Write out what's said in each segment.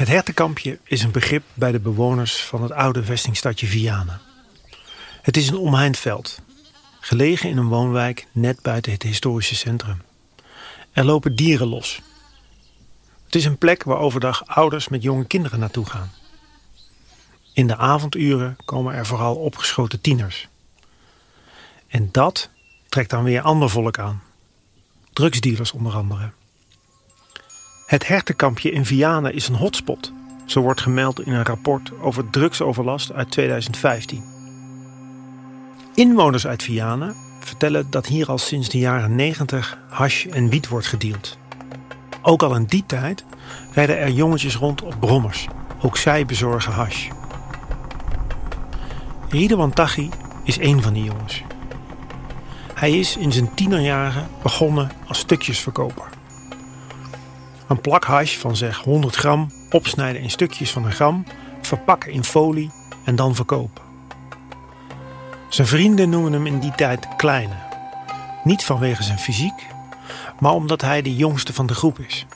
Het hertenkampje is een begrip bij de bewoners van het oude vestingstadje Vianen. Het is een omheind veld, gelegen in een woonwijk net buiten het historische centrum. Er lopen dieren los. Het is een plek waar overdag ouders met jonge kinderen naartoe gaan. In de avonduren komen er vooral opgeschoten tieners. En dat trekt dan weer ander volk aan. Drugsdealers onder andere. Het hertenkampje in Vianen is een hotspot. Zo wordt gemeld in een rapport over drugsoverlast uit 2015. Inwoners uit Vianen vertellen dat hier al sinds de jaren 90 hash en wiet wordt gedeeld. Ook al in die tijd rijden er jongetjes rond op brommers. Ook zij bezorgen hash. Ridwan Taghi is een van die jongens. Hij is in zijn tienerjaren begonnen als stukjesverkoper. Een plak hash van zeg 100 gram opsnijden in stukjes van een gram, verpakken in folie en dan verkopen. Zijn vrienden noemen hem in die tijd Kleine. Niet vanwege zijn fysiek, maar omdat hij de jongste van de groep is.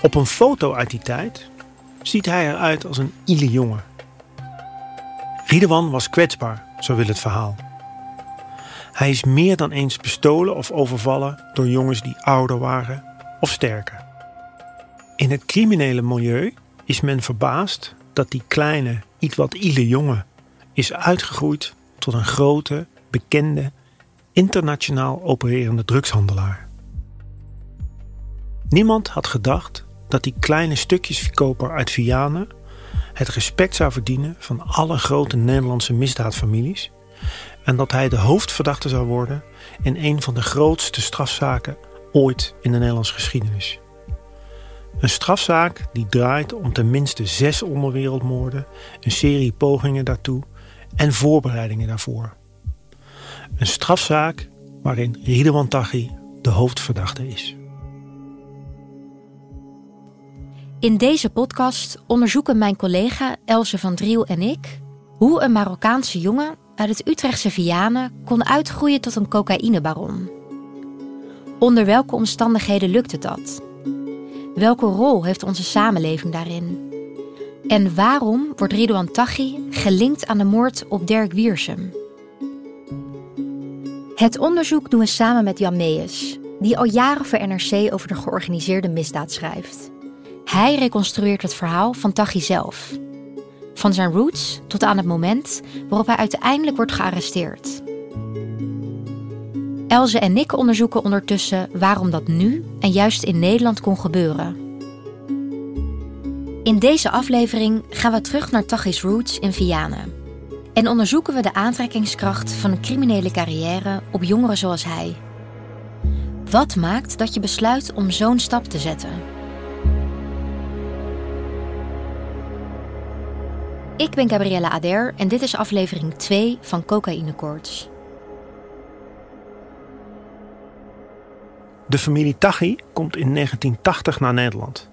Op een foto uit die tijd ziet hij eruit als een ile jongen. Riedewan was kwetsbaar, zo wil het verhaal. Hij is meer dan eens bestolen of overvallen door jongens die ouder waren of sterker. In het criminele milieu is men verbaasd dat die kleine, iets wat ile jongen is uitgegroeid tot een grote, bekende, internationaal opererende drugshandelaar. Niemand had gedacht dat die kleine stukjesverkoper uit Vianen het respect zou verdienen van alle grote Nederlandse misdaadfamilies en dat hij de hoofdverdachte zou worden in een van de grootste strafzaken ooit in de Nederlandse geschiedenis. Een strafzaak die draait om tenminste zes onderwereldmoorden, een serie pogingen daartoe en voorbereidingen daarvoor. Een strafzaak waarin Ridwan Taghi de hoofdverdachte is. In deze podcast onderzoeken mijn collega Else van Driel en ik hoe een Marokkaanse jongen uit het Utrechtse Vianen kon uitgroeien tot een cocaïnebaron. Onder welke omstandigheden lukte dat? Welke rol heeft onze samenleving daarin? En waarom wordt Ridouan Taghi gelinkt aan de moord op Dirk Wiersum? Het onderzoek doen we samen met Jan Mees, die al jaren voor NRC over de georganiseerde misdaad schrijft. Hij reconstrueert het verhaal van Taghi zelf. Van zijn roots tot aan het moment waarop hij uiteindelijk wordt gearresteerd. Elze en ik onderzoeken ondertussen waarom dat nu juist in Nederland kon gebeuren. In deze aflevering gaan we terug naar Taghi's roots in Vianen. En onderzoeken we de aantrekkingskracht van een criminele carrière op jongeren zoals hij. Wat maakt dat je besluit om zo'n stap te zetten? Ik ben Gabriella Ader en dit is aflevering 2 van Cocaïne. De familie Taghi komt in 1980 naar Nederland.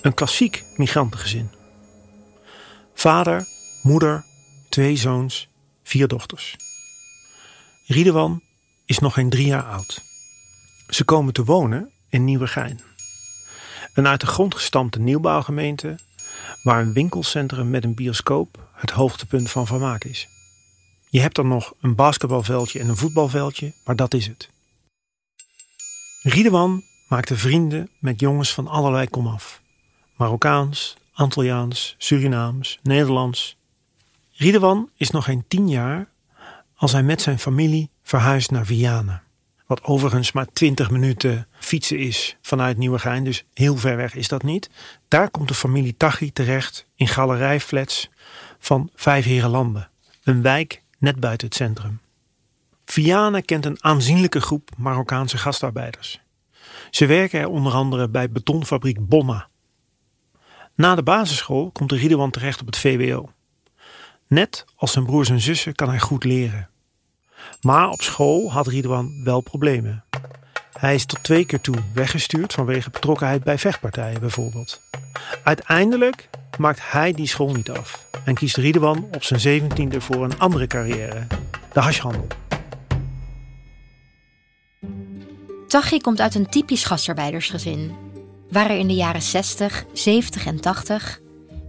Een klassiek migrantengezin. Vader, moeder, twee zoons, vier dochters. Riedewan is nog geen drie jaar oud. Ze komen te wonen in Nieuwegein. Een uit de grond gestampte nieuwbouwgemeente waar een winkelcentrum met een bioscoop het hoogtepunt van vermaak is. Je hebt dan nog een basketbalveldje en een voetbalveldje, maar dat is het. Riedewan maakte vrienden met jongens van allerlei komaf. Marokkaans, Antilliaans, Surinaams, Nederlands. Riedewan is nog geen tien jaar als hij met zijn familie verhuist naar Vianen. Wat overigens maar 20 minuten fietsen is vanuit Nieuwegein, dus heel ver weg is dat niet. Daar komt de familie Taghi terecht in galerijflats van Vijf Herenlanden, een wijk net buiten het centrum. Vianen kent een aanzienlijke groep Marokkaanse gastarbeiders. Ze werken er onder andere bij betonfabriek Bonna. Na de basisschool komt Ridwan terecht op het VWO. Net als zijn broers en zussen kan hij goed leren. Maar op school had Ridwan wel problemen. Hij is tot twee keer toe weggestuurd vanwege betrokkenheid bij vechtpartijen bijvoorbeeld. Uiteindelijk maakt hij die school niet af en kiest Ridwan op zijn zeventiende voor een andere carrière, de hashhandel. Taghi komt uit een typisch gastarbeidersgezin, waar er in de jaren 60, 70 en 80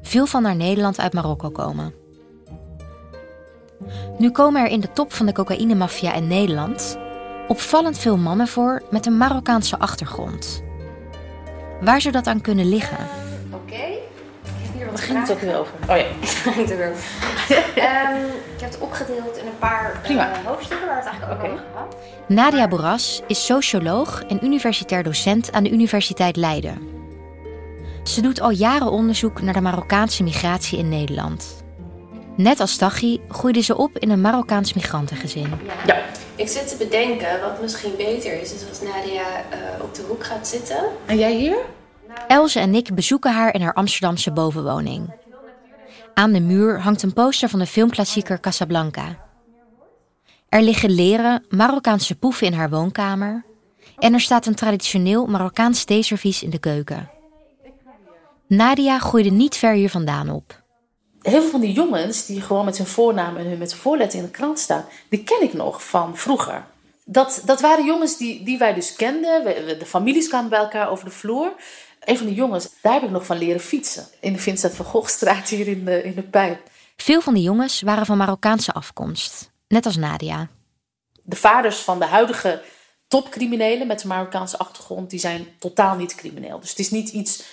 veel van naar Nederland uit Marokko komen. Nu komen er in de top van de cocaïnemafia in Nederland opvallend veel mannen voor met een Marokkaanse achtergrond. Waar zou dat aan kunnen liggen? Oké. Ik heb hier wat ging het ook weer over? Oh ja. Ging het ook weer over. Ehm, ik heb het opgedeeld in een paar eh, hoofdstukken waar we het eigenlijk ook over gehad. Nadia Boras is socioloog en universitair docent aan de Universiteit Leiden. Ze doet al jaren onderzoek naar de Marokkaanse migratie in Nederland. Net als Taghi groeide ze op in een Marokkaans migrantengezin. Ja. Ik zit te bedenken wat misschien beter is, is als Nadia eh, op de hoek gaat zitten. En jij hier? Elze en ik bezoeken haar in haar Amsterdamse bovenwoning. Aan de muur hangt een poster van de filmklassieker Casablanca. Er liggen leren Marokkaanse poeven in haar woonkamer. En er staat een traditioneel Marokkaans theeservies in de keuken. Nadia groeide niet ver hier vandaan op. Heel veel van die jongens die gewoon met hun voornaam en hun met in de krant staan, die ken ik nog van vroeger. Dat, dat waren jongens die, die wij dus kenden. De families kwamen bij elkaar over de vloer. Een van die jongens, daar heb ik nog van leren fietsen. In de Vincent van Goghstraat hier in de, in de Pijp. Veel van die jongens waren van Marokkaanse afkomst, net als Nadia. De vaders van de huidige topcriminelen met een Marokkaanse achtergrond, die zijn totaal niet crimineel. Dus het is niet iets.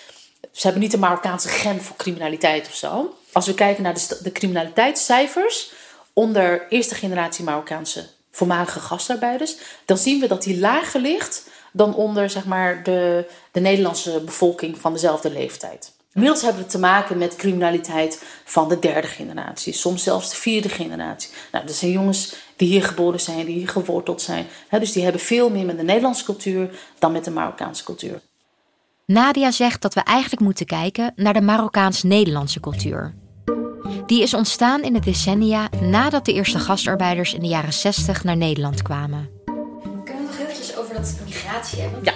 Ze hebben niet een Marokkaanse gen voor criminaliteit of zo. Als we kijken naar de, de criminaliteitscijfers onder eerste generatie Marokkaanse voormalige gastarbeiders, dan zien we dat die lager ligt dan onder zeg maar, de, de Nederlandse bevolking van dezelfde leeftijd. Inmiddels hebben we te maken met criminaliteit van de derde generatie, soms zelfs de vierde generatie. Nou, dat zijn jongens die hier geboren zijn, die hier geworteld zijn. Dus die hebben veel meer met de Nederlandse cultuur dan met de Marokkaanse cultuur. Nadia zegt dat we eigenlijk moeten kijken naar de Marokkaans-Nederlandse cultuur. Die is ontstaan in de decennia nadat de eerste gastarbeiders in de jaren 60 naar Nederland kwamen. Kunnen we nog eventjes over dat migratie hebben? Ja,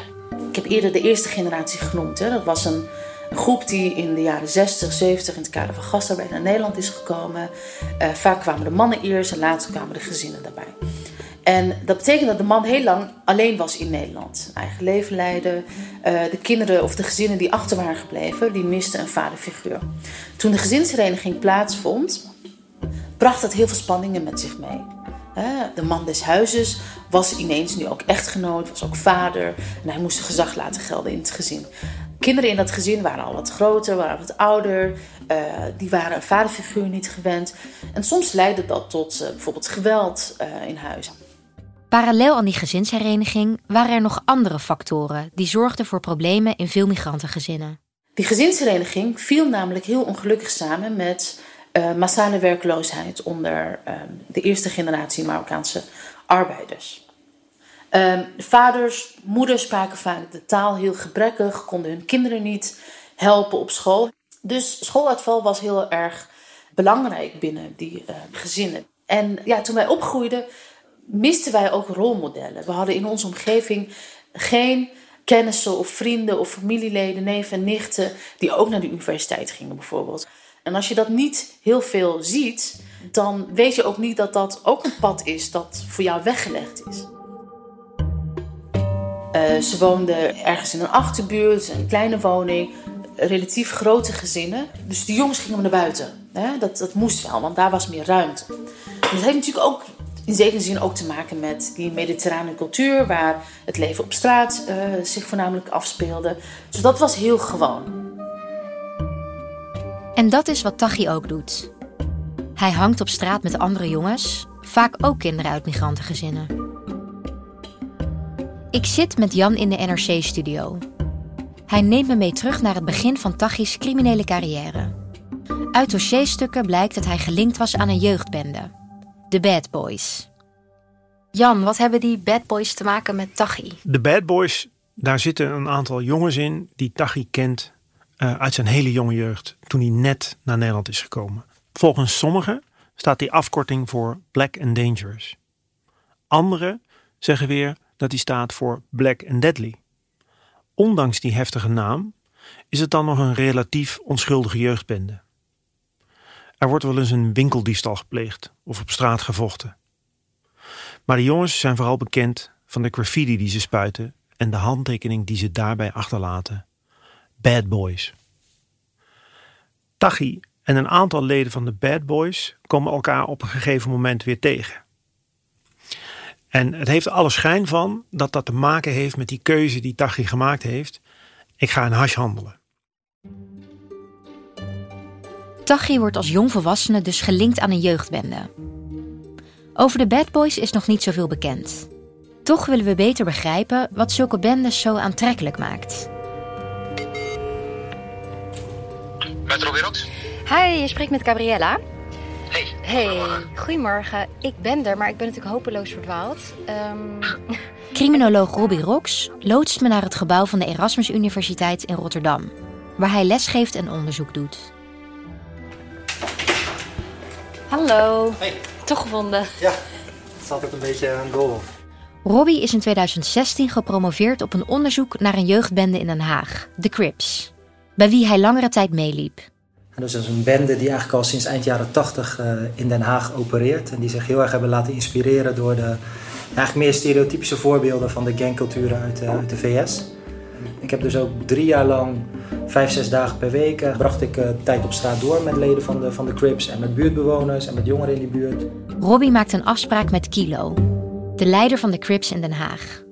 ik heb eerder de eerste generatie genoemd. Hè. Dat was een, een groep die in de jaren 60, 70 in het kader van gastarbeid naar Nederland is gekomen. Eh, vaak kwamen de mannen eerst en later kwamen de gezinnen daarbij. En dat betekent dat de man heel lang alleen was in Nederland. Eigen leven leidde. Eh, de kinderen of de gezinnen die achter waren gebleven, die misten een vaderfiguur. Toen de gezinshereniging plaatsvond, bracht dat heel veel spanningen met zich mee. De man des huizes was ineens nu ook echtgenoot, was ook vader. En hij moest gezag laten gelden in het gezin. Kinderen in dat gezin waren al wat groter, waren wat ouder. eh, die waren een vaderfiguur niet gewend. En soms leidde dat tot eh, bijvoorbeeld geweld in huis. Parallel aan die gezinshereniging waren er nog andere factoren die zorgden voor problemen in veel migrantengezinnen. Die gezinshereniging viel namelijk heel ongelukkig samen met eh, massale werkloosheid onder eh, de eerste generatie Marokkaanse arbeiders. Eh, de vaders, moeders spraken vaak de taal heel gebrekkig, konden hun kinderen niet helpen op school. Dus schooluitval was heel erg belangrijk binnen die eh, gezinnen. En ja, toen wij opgroeiden, misten wij ook rolmodellen. We hadden in onze omgeving geen kennissen of vrienden of familieleden, neven en nichten, die ook naar de universiteit gingen bijvoorbeeld. En als je dat niet heel veel ziet, dan weet je ook niet dat dat ook een pad is dat voor jou weggelegd is. Eh, ze woonden ergens in een achterbuurt, een kleine woning, relatief grote gezinnen. Dus de jongens gingen naar buiten. Hè? Dat, dat moest wel, want daar was meer ruimte. En dat heeft natuurlijk ook in zekere zin ook te maken met die mediterrane cultuur, waar het leven op straat eh, zich voornamelijk afspeelde. Dus dat was heel gewoon. En dat is wat Taghi ook doet. Hij hangt op straat met andere jongens, vaak ook kinderen uit migrantengezinnen. Ik zit met Jan in de NRC-studio. Hij neemt me mee terug naar het begin van Taghi's criminele carrière. Uit dossierstukken blijkt dat hij gelinkt was aan een jeugdbende, de Bad Boys. Jan, wat hebben die bad boys te maken met Tachi? De Bad Boys, daar zitten een aantal jongens in die Tachi kent eh, uit zijn hele jonge jeugd, toen hij net naar Nederland is gekomen. Volgens sommigen staat die afkorting voor Black and Dangerous. Anderen zeggen weer dat die staat voor Black and Deadly. Ondanks die heftige naam is het dan nog een relatief onschuldige jeugdbende. Er wordt wel eens een winkeldiefstal gepleegd of op straat gevochten. Maar de jongens zijn vooral bekend van de graffiti die ze spuiten en de handtekening die ze daarbij achterlaten. Bad Boys. Tachi en een aantal leden van de Bad Boys komen elkaar op een gegeven moment weer tegen. En het heeft alle schijn van dat dat te maken heeft met die keuze die Tachi gemaakt heeft. Ik ga een hash handelen. Tachi wordt als jongvolwassene dus gelinkt aan een jeugdbende. Over de Bad Boys is nog niet zoveel bekend. Toch willen we beter begrijpen wat zulke bendes zo aantrekkelijk maakt. Met Robbie Rox? Hi, je spreekt met Gabriella. Hey. Hey, goedemorgen. Ik ben er, maar ik ben natuurlijk hopeloos verdwaald. Ehm, Criminoloog Robbie Rox loodst me naar het gebouw van de Erasmus Universiteit in Rotterdam, waar hij lesgeeft en onderzoek doet. Hallo. Hey. Toch gevonden. Ja, het is altijd een beetje een goal. Robbie is in 2016 gepromoveerd op een onderzoek naar een jeugdbende in Den Haag, de Crips, bij wie hij langere tijd meeliep. En dus dat is een bende die eigenlijk al sinds eind jaren 80 eh, in Den Haag opereert. En die zich heel erg hebben laten inspireren door de eigenlijk meer stereotypische voorbeelden van de gangculturen uit, eh, uit de VS. Ik heb dus ook drie jaar lang, vijf, zes dagen per week, eh, bracht ik eh, tijd op straat door met leden van de, van de Crips en met buurtbewoners en met jongeren in die buurt. Robbie maakt een afspraak met Kilo, de leider van de Crips in Den Haag.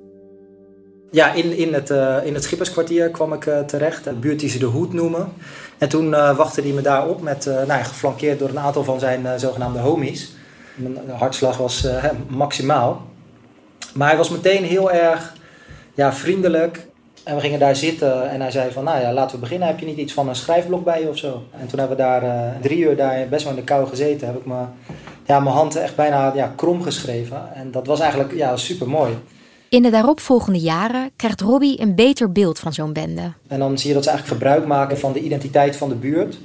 Ja, in, in, het, eh, in het Schipperskwartier kwam ik terecht. Een buurt die ze de Hoed noemen. En toen eh, wachtte hij me daar op, met, nou, ja, geflankeerd door een aantal van zijn zogenaamde homies. Mijn hartslag was maximaal. Maar hij was meteen heel erg ja, vriendelijk. En we gingen daar zitten en hij zei van, nou ja, laten we beginnen. Heb je niet iets van een schrijfblok bij je of zo? En toen hebben we daar eh, drie uur daar best wel in de kou gezeten. Heb ik me, ja, mijn hand echt bijna ja, krom geschreven. En dat was eigenlijk ja, super mooi. In de daaropvolgende jaren krijgt Robbie een beter beeld van zo'n bende. En dan zie je dat ze eigenlijk gebruik maken van de identiteit van de buurt.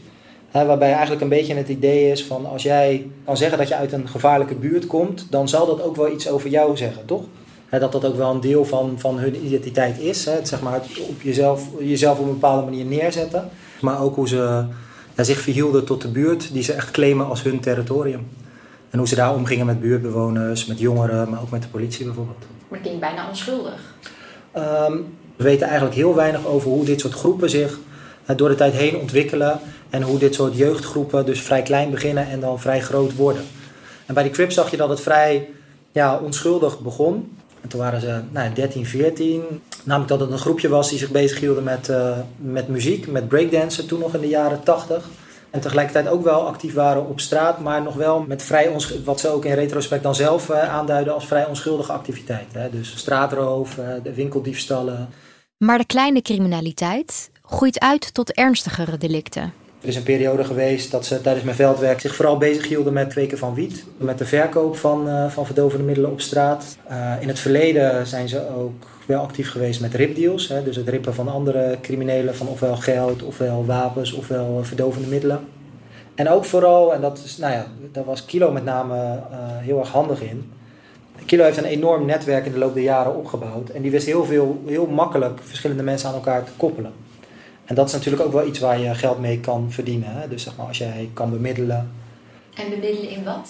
Hè, waarbij eigenlijk een beetje het idee is van als jij kan zeggen dat je uit een gevaarlijke buurt komt, dan zal dat ook wel iets over jou zeggen, toch? Hè, dat dat ook wel een deel van, van hun identiteit is. Het, zeg maar, het op jezelf, jezelf op een bepaalde manier neerzetten. Maar ook hoe ze ja, zich verhielden tot de buurt die ze echt claimen als hun territorium. En hoe ze daar omgingen met buurtbewoners, met jongeren, maar ook met de politie bijvoorbeeld. Maar het bijna onschuldig. Ehm, we weten eigenlijk heel weinig over hoe dit soort groepen zich door de tijd heen ontwikkelen. En hoe dit soort jeugdgroepen dus vrij klein beginnen en dan vrij groot worden. En bij die Crips zag je dat het vrij ja, onschuldig begon. En toen waren ze nou, 13, 14. Namelijk dat het een groepje was die zich bezighielden met, eh, met muziek, met breakdansen toen nog in de jaren 80. En tegelijkertijd ook wel actief waren op straat, maar nog wel met vrij onsch- wat ze ook in retrospect dan zelf eh, aanduiden als vrij onschuldige activiteiten. Hè. Dus straatroof, eh, de winkeldiefstallen. Maar de kleine criminaliteit groeit uit tot ernstigere delicten. Er is een periode geweest dat ze tijdens mijn veldwerk zich vooral bezighielden met kweken van wiet. Met de verkoop van, eh, van verdovende middelen op straat. Eh, in het verleden zijn ze ook wel actief geweest met ripdeals. Hè, dus het rippen van andere criminelen van ofwel geld, ofwel wapens, ofwel eh, verdovende middelen. En ook vooral, en dat, is, nou ja, daar was Kilo met name heel erg handig in. Kilo heeft een enorm netwerk in de loop der jaren opgebouwd. En die wist heel, veel, heel makkelijk verschillende mensen aan elkaar te koppelen. En dat is natuurlijk ook wel iets waar je geld mee kan verdienen. Hè? Dus zeg maar als jij kan bemiddelen. En bemiddelen in wat?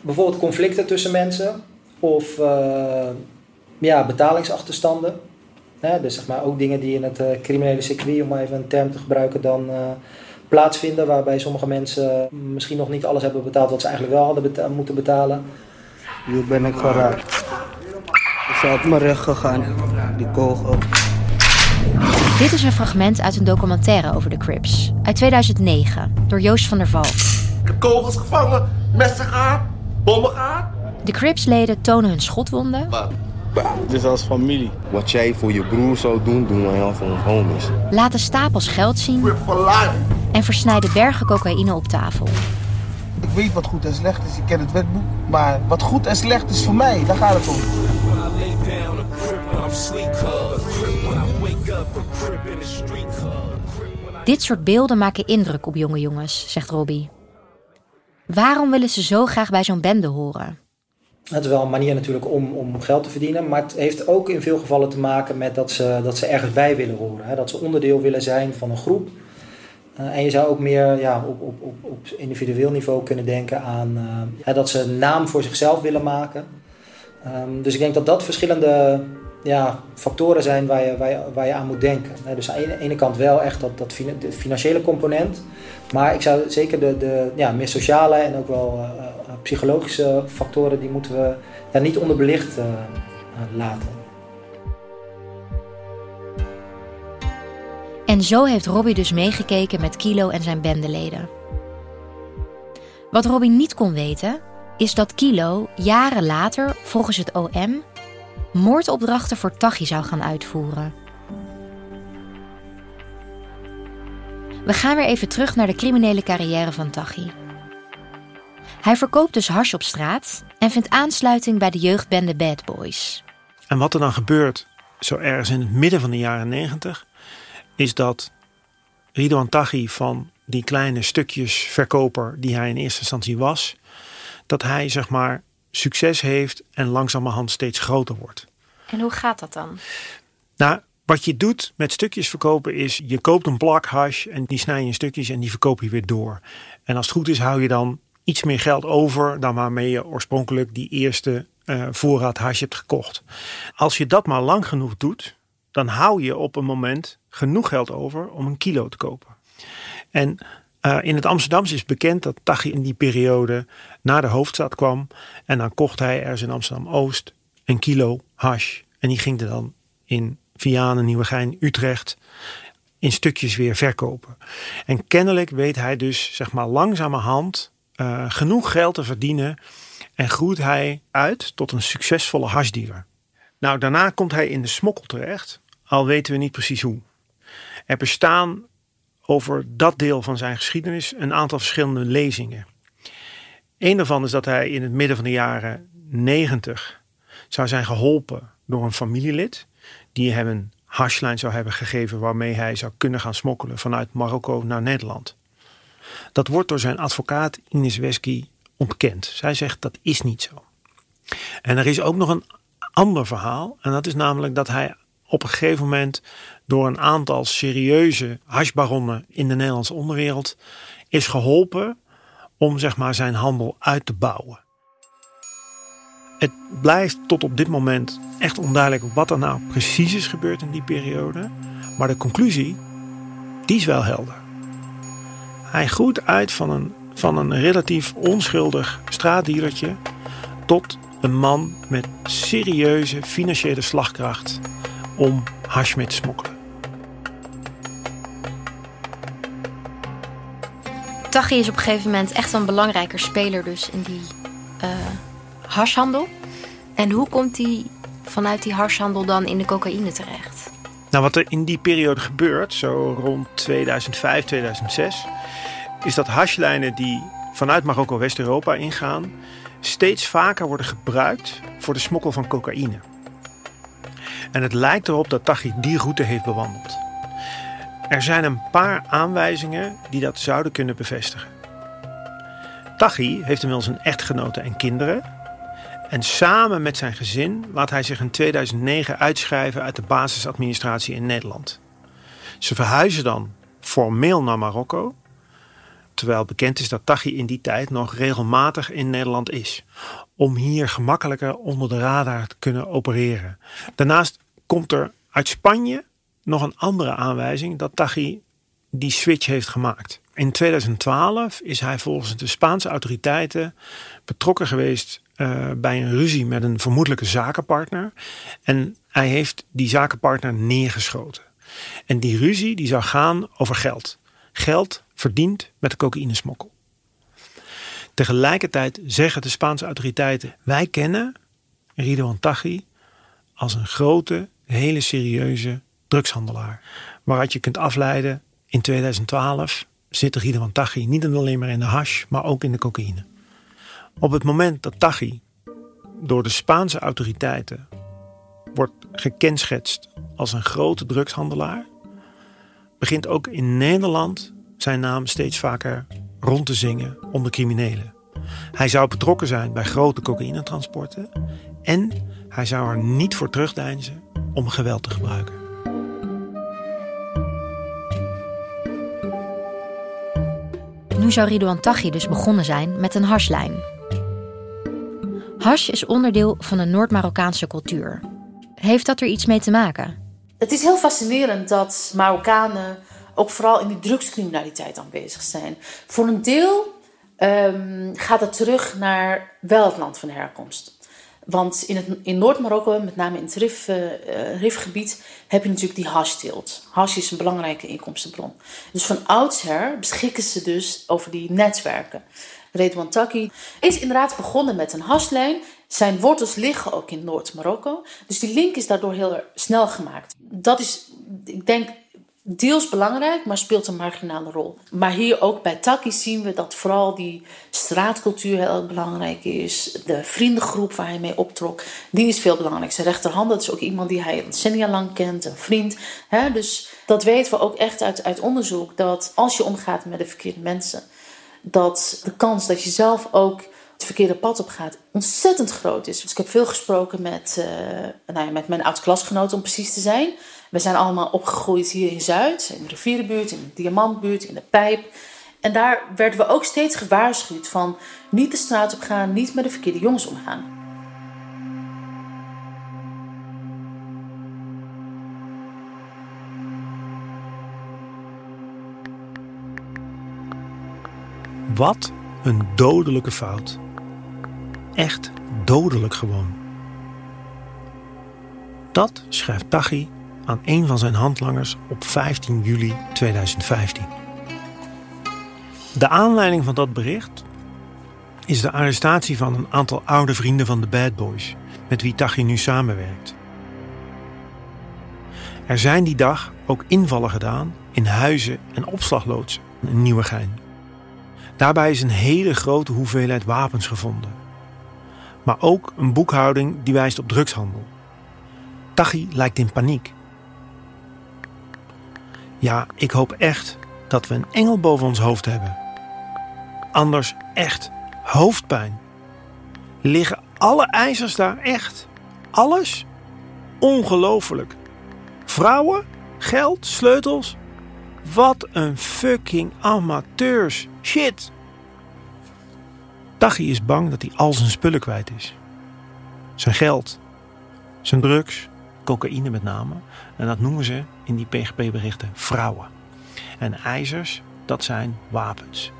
Bijvoorbeeld conflicten tussen mensen. Of eh, ja, betalingsachterstanden. Hè? Dus zeg maar ook dingen die in het eh, criminele circuit, om maar even een term te gebruiken, dan eh, plaatsvinden. Waarbij sommige mensen misschien nog niet alles hebben betaald wat ze eigenlijk wel hadden beta- moeten betalen. Hier ben ik geraakt. Is uit mijn recht gegaan, die kogel. Dit is een fragment uit een documentaire over de Crips uit 2009 door Joost van der Valk. Ik heb kogels gevangen, messen gehad, bommen gehad. De Crips-leden tonen hun schotwonden Het is als familie. Wat jij voor je broer zou doen, doen wij voor ons homies. laten stapels geld zien Grip for life. en versnijden bergen cocaïne op tafel. Ik weet wat goed en slecht is, ik ken het wetboek. Maar wat goed en slecht is voor mij, daar gaat het om. Dit soort beelden maken indruk op jonge jongens, zegt Robbie. Waarom willen ze zo graag bij zo'n bende horen? Het is wel een manier natuurlijk om, om geld te verdienen. Maar het heeft ook in veel gevallen te maken met dat ze, dat ze ergens bij willen horen. Hè? Dat ze onderdeel willen zijn van een groep. Uh, en je zou ook meer ja, op, op, op, op individueel niveau kunnen denken aan uh, dat ze een naam voor zichzelf willen maken. Um, dus ik denk dat dat verschillende ja, factoren zijn waar je, waar, je, aan moet denken. Dus aan de ene kant wel echt dat, dat financiële component. Maar ik zou zeker de, de ja, meer sociale en ook wel uh, psychologische factoren, die moeten we ja, niet onderbelicht uh, laten. En zo heeft Robbie dus meegekeken met Kilo en zijn bendeleden. Wat Robbie niet kon weten, is dat Kilo jaren later, volgens het OM, moordopdrachten voor Tachi zou gaan uitvoeren. We gaan weer even terug naar de criminele carrière van Tachi. Hij verkoopt dus hash op straat en vindt aansluiting bij de jeugdbende Bad Boys. En wat er dan gebeurt, zo ergens in het midden van de jaren negentig, is dat Ridwan Taghi van die kleine stukjes verkoper die hij in eerste instantie was, dat hij zeg maar succes heeft en langzamerhand steeds groter wordt. En hoe gaat dat dan? Nou, wat je doet met stukjes verkopen is, je koopt een plak hash en die snij je in stukjes en die verkoop je weer door. En als het goed is hou je dan iets meer geld over dan waarmee je oorspronkelijk die eerste uh, voorraad hash hebt gekocht. Als je dat maar lang genoeg doet, dan hou je op een moment genoeg geld over om een kilo te kopen. En uh, in het Amsterdamse is bekend dat Tachi in die periode naar de hoofdstad kwam. En dan kocht hij ergens in Amsterdam-Oost een kilo hash. En die ging er dan in Vianen, Nieuwegein, Utrecht in stukjes weer verkopen. En kennelijk weet hij dus zeg maar langzamerhand uh, genoeg geld te verdienen en groeit hij uit tot een succesvolle hashdealer. Nou, daarna komt hij in de smokkel terecht, al weten we niet precies hoe. Er bestaan over dat deel van zijn geschiedenis een aantal verschillende lezingen. Een daarvan is dat hij in het midden van de jaren 90 zou zijn geholpen door een familielid die hem een hashlijn zou hebben gegeven waarmee hij zou kunnen gaan smokkelen vanuit Marokko naar Nederland. Dat wordt door zijn advocaat Ines Wesky ontkend. Zij zegt dat is niet zo. En er is ook nog een ander verhaal en dat is namelijk dat hij op een gegeven moment door een aantal serieuze hashbaronnen in de Nederlandse onderwereld is geholpen om zeg maar zijn handel uit te bouwen. Het blijft tot op dit moment echt onduidelijk wat er nou precies is gebeurd in die periode, maar de conclusie die is wel helder. Hij groeit uit van een, van een relatief onschuldig straatdealertje tot een man met serieuze financiële slagkracht om hash mee te smokkelen. Tachi is op een gegeven moment echt een belangrijker speler dus in die uh, hashhandel. En hoe komt hij vanuit die hashhandel dan in de cocaïne terecht? Nou, wat er in die periode gebeurt, zo rond 2005, 2006, is dat hashlijnen die vanuit Marokko West-Europa ingaan, steeds vaker worden gebruikt voor de smokkel van cocaïne. En het lijkt erop dat Tachi die route heeft bewandeld. Er zijn een paar aanwijzingen die dat zouden kunnen bevestigen. Tachi heeft inmiddels een echtgenote en kinderen. En samen met zijn gezin laat hij zich in 2009 uitschrijven uit de basisadministratie in Nederland. Ze verhuizen dan formeel naar Marokko, terwijl bekend is dat Tachi in die tijd nog regelmatig in Nederland is, om hier gemakkelijker onder de radar te kunnen opereren. Daarnaast komt er uit Spanje nog een andere aanwijzing dat Tachi die switch heeft gemaakt. In 2012 is hij volgens de Spaanse autoriteiten betrokken geweest uh, bij een ruzie met een vermoedelijke zakenpartner. En hij heeft die zakenpartner neergeschoten. En die ruzie die zou gaan over geld. Geld verdiend met de cocaïnesmokkel. Tegelijkertijd zeggen de Spaanse autoriteiten: wij kennen Ridwan Taghi als een grote, hele serieuze drugshandelaar. Waaruit je kunt afleiden in 2012 zit Ridwan Taghi niet alleen maar in de hash, maar ook in de cocaïne. Op het moment dat Taghi door de Spaanse autoriteiten wordt gekenschetst als een grote drugshandelaar, begint ook in Nederland zijn naam steeds vaker rond te zingen onder criminelen. Hij zou betrokken zijn bij grote cocaïnetransporten en hij zou er niet voor terugdeinzen om geweld te gebruiken. Nu zou Ridouan Taghi dus begonnen zijn met een hashlijn. Hash is onderdeel van de Noord-Marokkaanse cultuur. Heeft dat er iets mee te maken? Het is heel fascinerend dat Marokkanen ook vooral in die drugscriminaliteit aanwezig zijn. Voor een deel um, gaat het terug naar wel het land van herkomst. Want in, het, in Noord-Marokko, met name in het Rif, uh, Rifgebied, heb je natuurlijk die hashteelt. Hash is een belangrijke inkomstenbron. Dus van oudsher beschikken ze dus over die netwerken. Redouan Taki is inderdaad begonnen met een hashlijn. Zijn wortels liggen ook in Noord-Marokko. Dus die link is daardoor heel snel gemaakt. Dat is, ik denk, deels belangrijk, maar speelt een marginale rol. Maar hier ook bij Taki zien we dat vooral die straatcultuur heel belangrijk is. De vriendengroep waar hij mee optrok, die is veel belangrijk. Zijn rechterhand, dat is ook iemand die hij decennia lang kent, een vriend. Dus dat weten we ook echt uit, uit onderzoek, dat als je omgaat met de verkeerde mensen, dat de kans dat je zelf ook het verkeerde pad op gaat ontzettend groot is. Dus ik heb veel gesproken met, uh, nou ja, met mijn oud-klasgenoten om precies te zijn. We zijn allemaal opgegroeid hier in Zuid, in de rivierenbuurt, in de diamantbuurt, in de pijp. En daar werden we ook steeds gewaarschuwd van niet de straat op gaan, niet met de verkeerde jongens omgaan. Wat een dodelijke fout. Echt dodelijk gewoon. Dat schrijft Taghi aan een van zijn handlangers op 15 juli 2015. De aanleiding van dat bericht is de arrestatie van een aantal oude vrienden van de Bad Boys, met wie Taghi nu samenwerkt. Er zijn die dag ook invallen gedaan in huizen en opslagloodsen in Nieuwegein. Daarbij is een hele grote hoeveelheid wapens gevonden. Maar ook een boekhouding die wijst op drugshandel. Taghi lijkt in paniek. Ja, ik hoop echt dat we een engel boven ons hoofd hebben. Anders echt hoofdpijn. Liggen alle ijzers daar echt? Alles? Ongelooflijk. Vrouwen, geld, sleutels. Wat een fucking amateurs. Shit. Taghi is bang dat hij al zijn spullen kwijt is. Zijn geld, zijn drugs, cocaïne met name. En dat noemen ze in die PGP-berichten vrouwen. En ijzers, dat zijn wapens.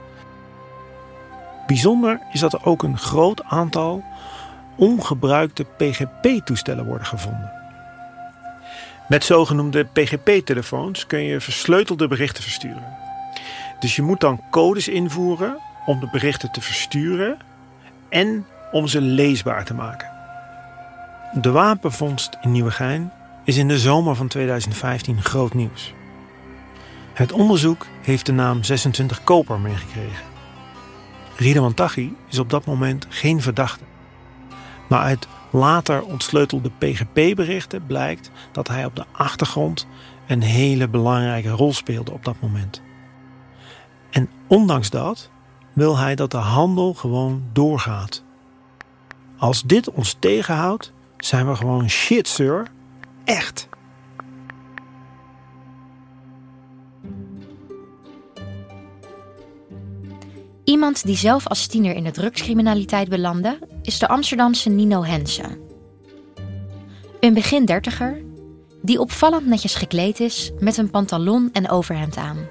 Bijzonder is dat er ook een groot aantal ongebruikte PGP-toestellen worden gevonden. Met zogenoemde PGP-telefoons kun je versleutelde berichten versturen. Dus je moet dan codes invoeren om de berichten te versturen en om ze leesbaar te maken. De wapenvondst in Nieuwegein is in de zomer van 2015 groot nieuws. Het onderzoek heeft de naam 26 Koper meegekregen. Ridwan Taghi is op dat moment geen verdachte. Maar uit later ontsleutelde PGP-berichten blijkt dat hij op de achtergrond een hele belangrijke rol speelde op dat moment. En ondanks dat wil hij dat de handel gewoon doorgaat. Als dit ons tegenhoudt, zijn we gewoon shit, sir. Echt. Iemand die zelf als tiener in de drugscriminaliteit belandde, is de Amsterdamse Nino Hensen. Een begin dertiger, die opvallend netjes gekleed is met een pantalon en overhemd aan.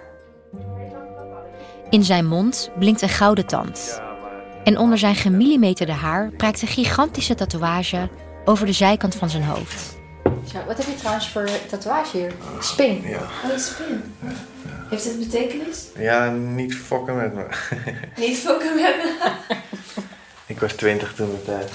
In zijn mond blinkt een gouden tand. En onder zijn gemillimeterde haar prijkt een gigantische tatoeage over de zijkant van zijn hoofd. Zo, wat heb je trouwens voor tatoeage hier? Spin. Ja. Oh, spin. Heeft het betekenis? Ja, niet fokken met me. Niet fokken met me. ik was twintig toen de tijd.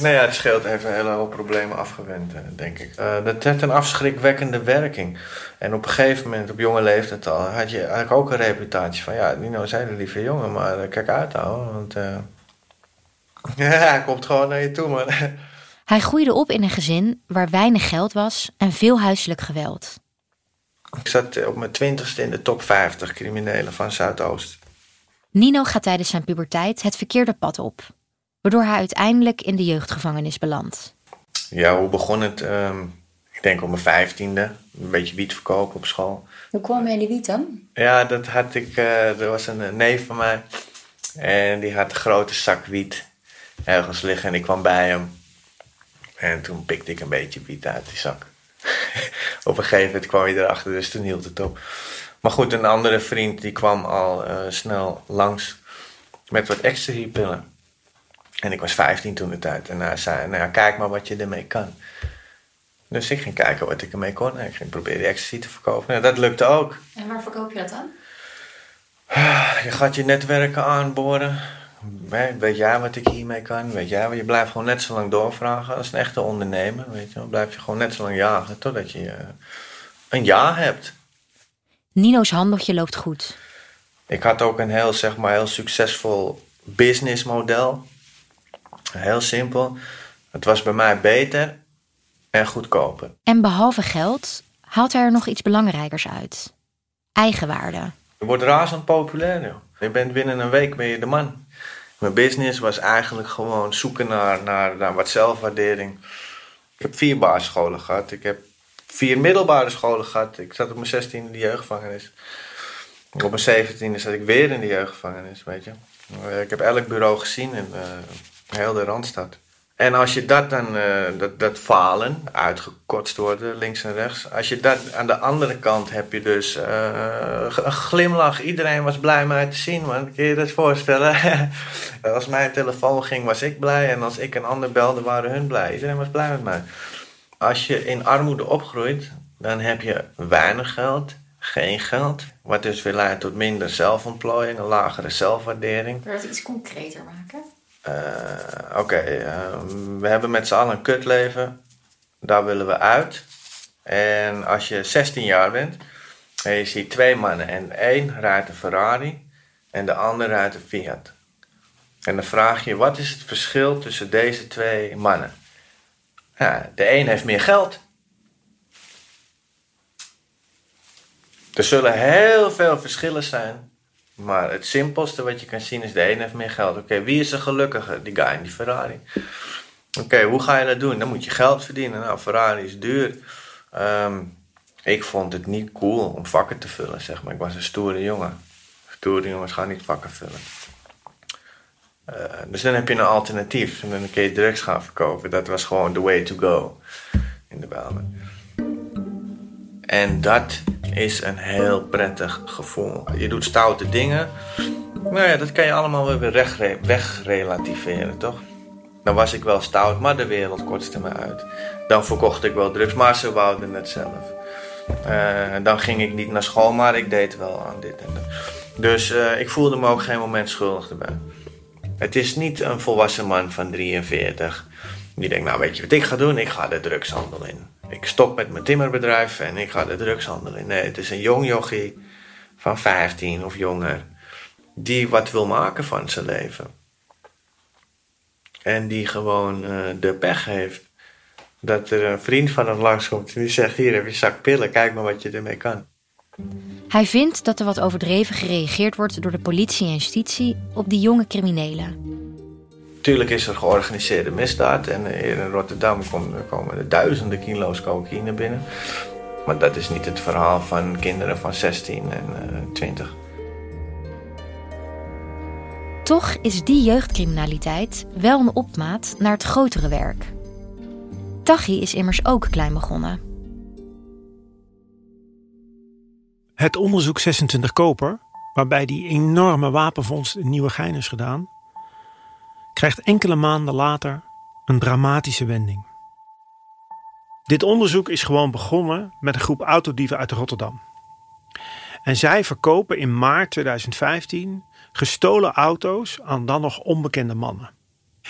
Nou ja, het scheelt even een hele hoop problemen afgewend, eh, denk ik. Uh, dat heeft een afschrikwekkende werking. En op een gegeven moment, op jonge leeftijd al, had je eigenlijk ook een reputatie van... Ja, Nino zei de lieve jongen, maar uh, kijk uit hoor, want... Uh... ja, hij komt gewoon naar je toe, man. Hij groeide op in een gezin waar weinig geld was en veel huiselijk geweld. Ik zat op mijn twintigste in de top 50 criminelen van Zuidoost. Nino gaat tijdens zijn puberteit het verkeerde pad op, waardoor hij uiteindelijk in de jeugdgevangenis belandt. Ja, hoe begon het? Um, ik denk op mijn vijftiende, een beetje wiet verkopen op school. Hoe kwam je in die wiet dan? Ja, dat had ik, uh, er was een neef van mij en die had een grote zak wiet ergens liggen en ik kwam bij hem. En toen pikte ik een beetje wiet uit die zak. op een gegeven moment kwam hij erachter, dus toen hield het op. Maar goed, een andere vriend die kwam al uh, snel langs met wat ecstasy-pillen. En ik was 15 toen de tijd. En hij zei, nou ja, kijk maar wat je ermee kan. Dus ik ging kijken wat ik ermee kon. En ik ging proberen die ecstasy te verkopen. Nou, dat lukte ook. En waar verkoop je dat dan? Je gaat je netwerken aanboren. Weet jij wat ik hiermee kan? Weet jij, je blijft gewoon net zo lang doorvragen. Als een echte ondernemer, weet je Dan blijf je gewoon net zo lang jagen totdat je uh, een ja hebt. Nino's handeltje loopt goed. Ik had ook een heel, zeg maar, heel succesvol businessmodel. Heel simpel. Het was bij mij beter en goedkoper. En behalve geld haalt hij er nog iets belangrijkers uit. Eigenwaarde. Je wordt razend populair. Joh. Je bent binnen een week ben je de man. Mijn business was eigenlijk gewoon zoeken naar, naar, naar wat zelfwaardering. Ik heb vier basisscholen gehad. Ik heb vier middelbare scholen gehad. Ik zat op mijn 16 in de jeugdgevangenis. Op mijn 17 zat ik weer in de jeugdgevangenis, weet je. Ik heb elk bureau gezien in uh, heel de Randstad. En als je dat dan, uh, dat, dat falen, uitgekotst worden, links en rechts. Als je dat, aan de andere kant heb je dus uh, een glimlach. Iedereen was blij mij te zien, man. Kun je je dat voorstellen? als mijn telefoon ging, was ik blij. En als ik een ander belde, waren hun blij. Iedereen was blij met mij. Als je in armoede opgroeit, dan heb je weinig geld, geen geld. Wat dus weer leidt tot minder zelfontplooiing, een lagere zelfwaardering. Wil je het iets concreter maken? Uh, Oké, uh, we hebben met z'n allen een kutleven. Daar willen we uit. En als je 16 jaar bent en je ziet twee mannen en één rijdt een Ferrari en de ander rijdt een Fiat. En dan vraag je, wat is het verschil tussen deze twee mannen? De een heeft meer geld. Er zullen heel veel verschillen zijn. Maar het simpelste wat je kan zien is de een heeft meer geld. Oké, wie is er gelukkiger? Die guy in die Ferrari. Oké, hoe ga je dat doen? Dan moet je geld verdienen. Nou, Ferrari is duur. Um, ik vond het niet cool om vakken te vullen, zeg maar. Ik was een stoere jongen. Stoere jongens gaan niet vakken vullen. Uh, dus dan heb je een alternatief. En dan kun je drugs gaan verkopen. Dat was gewoon the way to go in de Bijlmer. En dat is een heel prettig gevoel. Je doet stoute dingen. Nou ja, dat kan je allemaal weer weg, wegrelativeren, toch? Dan was ik wel stout, maar de wereld kortste me uit. Dan verkocht ik wel drugs, maar ze wouden het zelf. Uh, dan ging ik niet naar school, maar ik deed wel aan dit en dat. Dus uh, ik voelde me ook geen moment schuldig erbij. Het is niet een volwassen man van 43 die denkt, nou weet je wat ik ga doen? Ik ga de drugshandel in. Ik stop met mijn timmerbedrijf en ik ga de drugshandel in. Nee, het is een jong jochie van 15 of jonger die wat wil maken van zijn leven. En die gewoon uh, de pech heeft dat er een vriend van hem langskomt en die zegt: Hier heb je zak pillen, kijk maar wat je ermee kan. Hij vindt dat er wat overdreven gereageerd wordt door de politie en justitie op die jonge criminelen. Tuurlijk is er georganiseerde misdaad en hier in Rotterdam komen er duizenden kilo's cocaïne binnen. Maar dat is niet het verhaal van kinderen van 16 en uh, 20. Toch is die jeugdcriminaliteit wel een opmaat naar het grotere werk. Tachi is immers ook klein begonnen. Het onderzoek 26 Koper, waarbij die enorme wapenvondst in Nieuwegein is gedaan, krijgt enkele maanden later een dramatische wending. Dit onderzoek is gewoon begonnen met een groep autodieven uit Rotterdam. En zij verkopen in maart 2015 gestolen auto's aan dan nog onbekende mannen.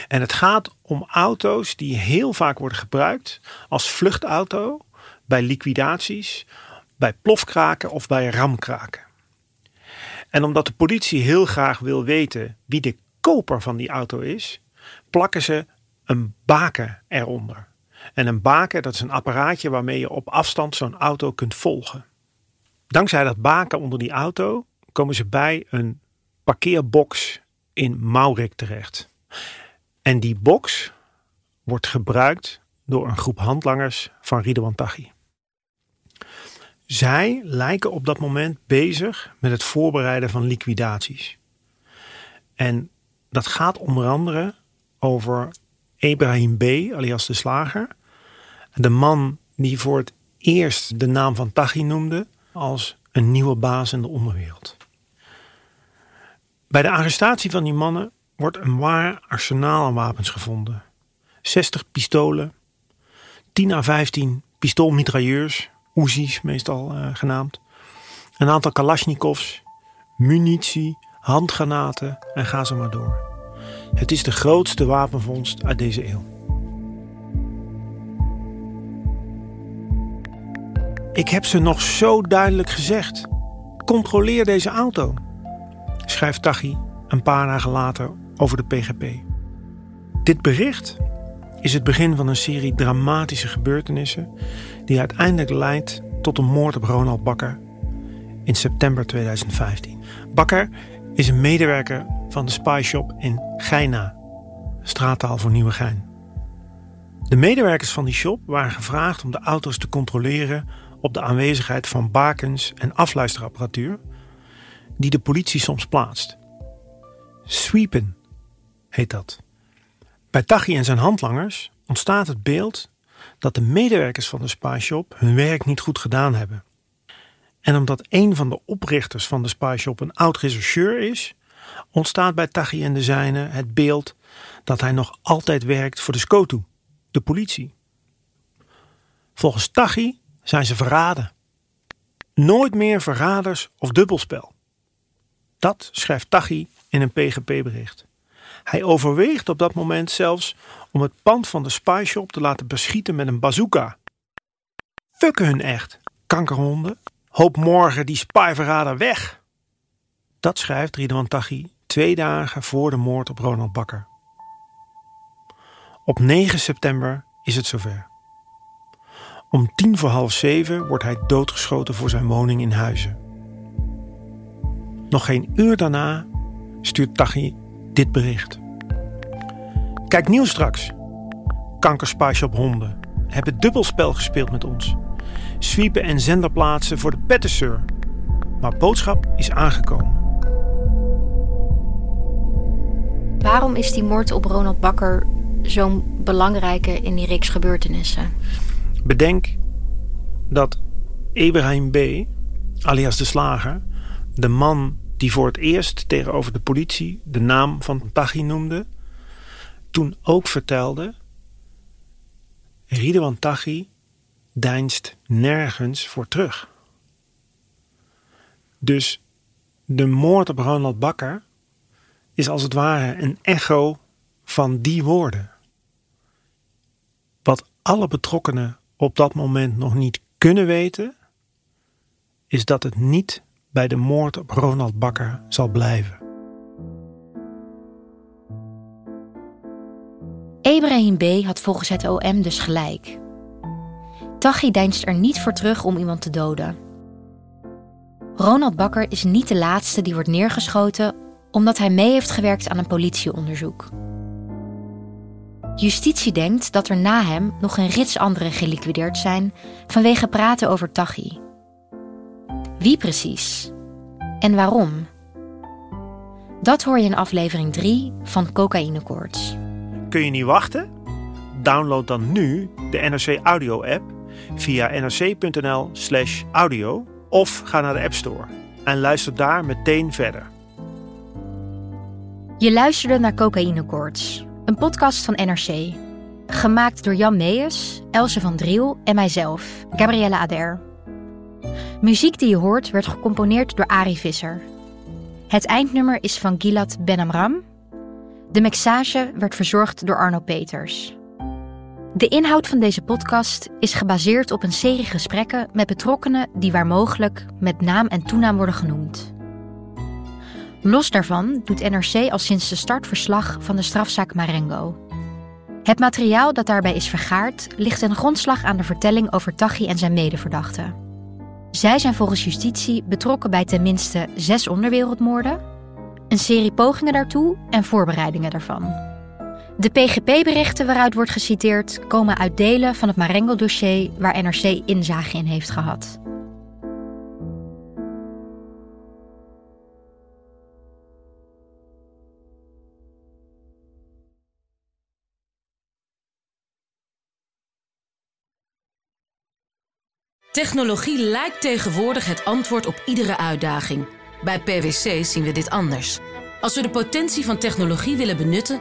En het gaat om auto's die heel vaak worden gebruikt als vluchtauto bij liquidaties, bij plofkraken of bij ramkraken. En omdat de politie heel graag wil weten wie de koper van die auto is, plakken ze een baken eronder. En een baken, dat is een apparaatje waarmee je op afstand zo'n auto kunt volgen. Dankzij dat baken onder die auto komen ze bij een parkeerbox in Maurik terecht. En die box wordt gebruikt door een groep handlangers van Ridwan Taghi. Zij lijken op dat moment bezig met het voorbereiden van liquidaties. En dat gaat onder andere over Ibrahim B., alias de slager. De man die voor het eerst de naam van Taghi noemde als een nieuwe baas in de onderwereld. Bij de arrestatie van die mannen wordt een waar arsenaal aan wapens gevonden. 60 pistolen, 10 à 15 pistoolmitrailleurs, Uzis meestal uh, genaamd, een aantal kalasjnikovs, munitie, handgranaten en ga zo maar door. Het is de grootste wapenvondst uit deze eeuw. Ik heb ze nog zo duidelijk gezegd. Controleer deze auto, schrijft Taghi een paar dagen later over de PGP. Dit bericht is het begin van een serie dramatische gebeurtenissen die uiteindelijk leidt tot de moord op Ronald Bakker in september 2015. Bakker is een medewerker van de Spy Shop in Geina, straattaal voor Nieuwegein. De medewerkers van die shop waren gevraagd om de auto's te controleren op de aanwezigheid van bakens en afluisterapparatuur die de politie soms plaatst. Sweepen heet dat. Bij Taghi en zijn handlangers ontstaat het beeld dat de medewerkers van de Spyshop hun werk niet goed gedaan hebben. En omdat een van de oprichters van de Spyshop een oud rechercheur is, ontstaat bij Taghi en de zijnen het beeld dat hij nog altijd werkt voor de SCOTU, de politie. Volgens Taghi zijn ze verraden. Nooit meer verraders of dubbelspel. Dat schrijft Taghi in een PGP-bericht. Hij overweegt op dat moment zelfs om het pand van de spyshop te laten beschieten met een bazooka. Fucken hun echt, kankerhonden. Hoop morgen die spyverrader weg. Dat schrijft Ridwan Taghi twee dagen voor de moord op Ronald Bakker. Op 9 september is het zover. Om tien voor half zeven wordt hij doodgeschoten voor zijn woning in Huizen. Nog geen uur daarna stuurt Taghi dit bericht. Kijk nieuws straks. Kankerspaasje op honden. Hebben dubbelspel gespeeld met ons. Sweepen en zenderplaatsen voor de pettenseur. Maar boodschap is aangekomen. Waarom is die moord op Ronald Bakker zo'n belangrijke in die reeks gebeurtenissen? Bedenk dat Ibrahim B., alias de slager, de man die voor het eerst tegenover de politie de naam van Taghi noemde, toen ook vertelde: Ridwan Taghi deinst nergens voor terug. Dus de moord op Ronald Bakker is als het ware een echo van die woorden. Wat alle betrokkenen op dat moment nog niet kunnen weten, is dat het niet bij de moord op Ronald Bakker zal blijven. Ibrahim B. had volgens het OM dus gelijk. Taghi deinst er niet voor terug om iemand te doden. Ronald Bakker is niet de laatste die wordt neergeschoten omdat hij mee heeft gewerkt aan een politieonderzoek. Justitie denkt dat er na hem nog een rits anderen geliquideerd zijn vanwege praten over Taghi. Wie precies? En waarom? Dat hoor je in aflevering 3 van Cocaïnekoorts. Kun je niet wachten? Download dan nu de NRC Audio app via nrc.nl/slash audio of ga naar de App Store en luister daar meteen verder. Je luisterde naar Cocaïnekoorts, een podcast van NRC. Gemaakt door Jan Meijers, Else van Driel en mijzelf, Gabrielle Ader. Muziek die je hoort werd gecomponeerd door Ari Visser. Het eindnummer is van Gilad Benamram. De mixage werd verzorgd door Arno Peters. De inhoud van deze podcast is gebaseerd op een serie gesprekken met betrokkenen die waar mogelijk met naam en toenaam worden genoemd. Los daarvan doet NRC al sinds de start verslag van de strafzaak Marengo. Het materiaal dat daarbij is vergaard ligt een grondslag aan de vertelling over Taghi en zijn medeverdachten. Zij zijn volgens justitie betrokken bij tenminste zes onderwereldmoorden, een serie pogingen daartoe en voorbereidingen daarvan. De PGP-berichten waaruit wordt geciteerd komen uit delen van het Marengo-dossier waar NRC inzage in heeft gehad. Technologie lijkt tegenwoordig het antwoord op iedere uitdaging. Bij PwC zien we dit anders. Als we de potentie van technologie willen benutten,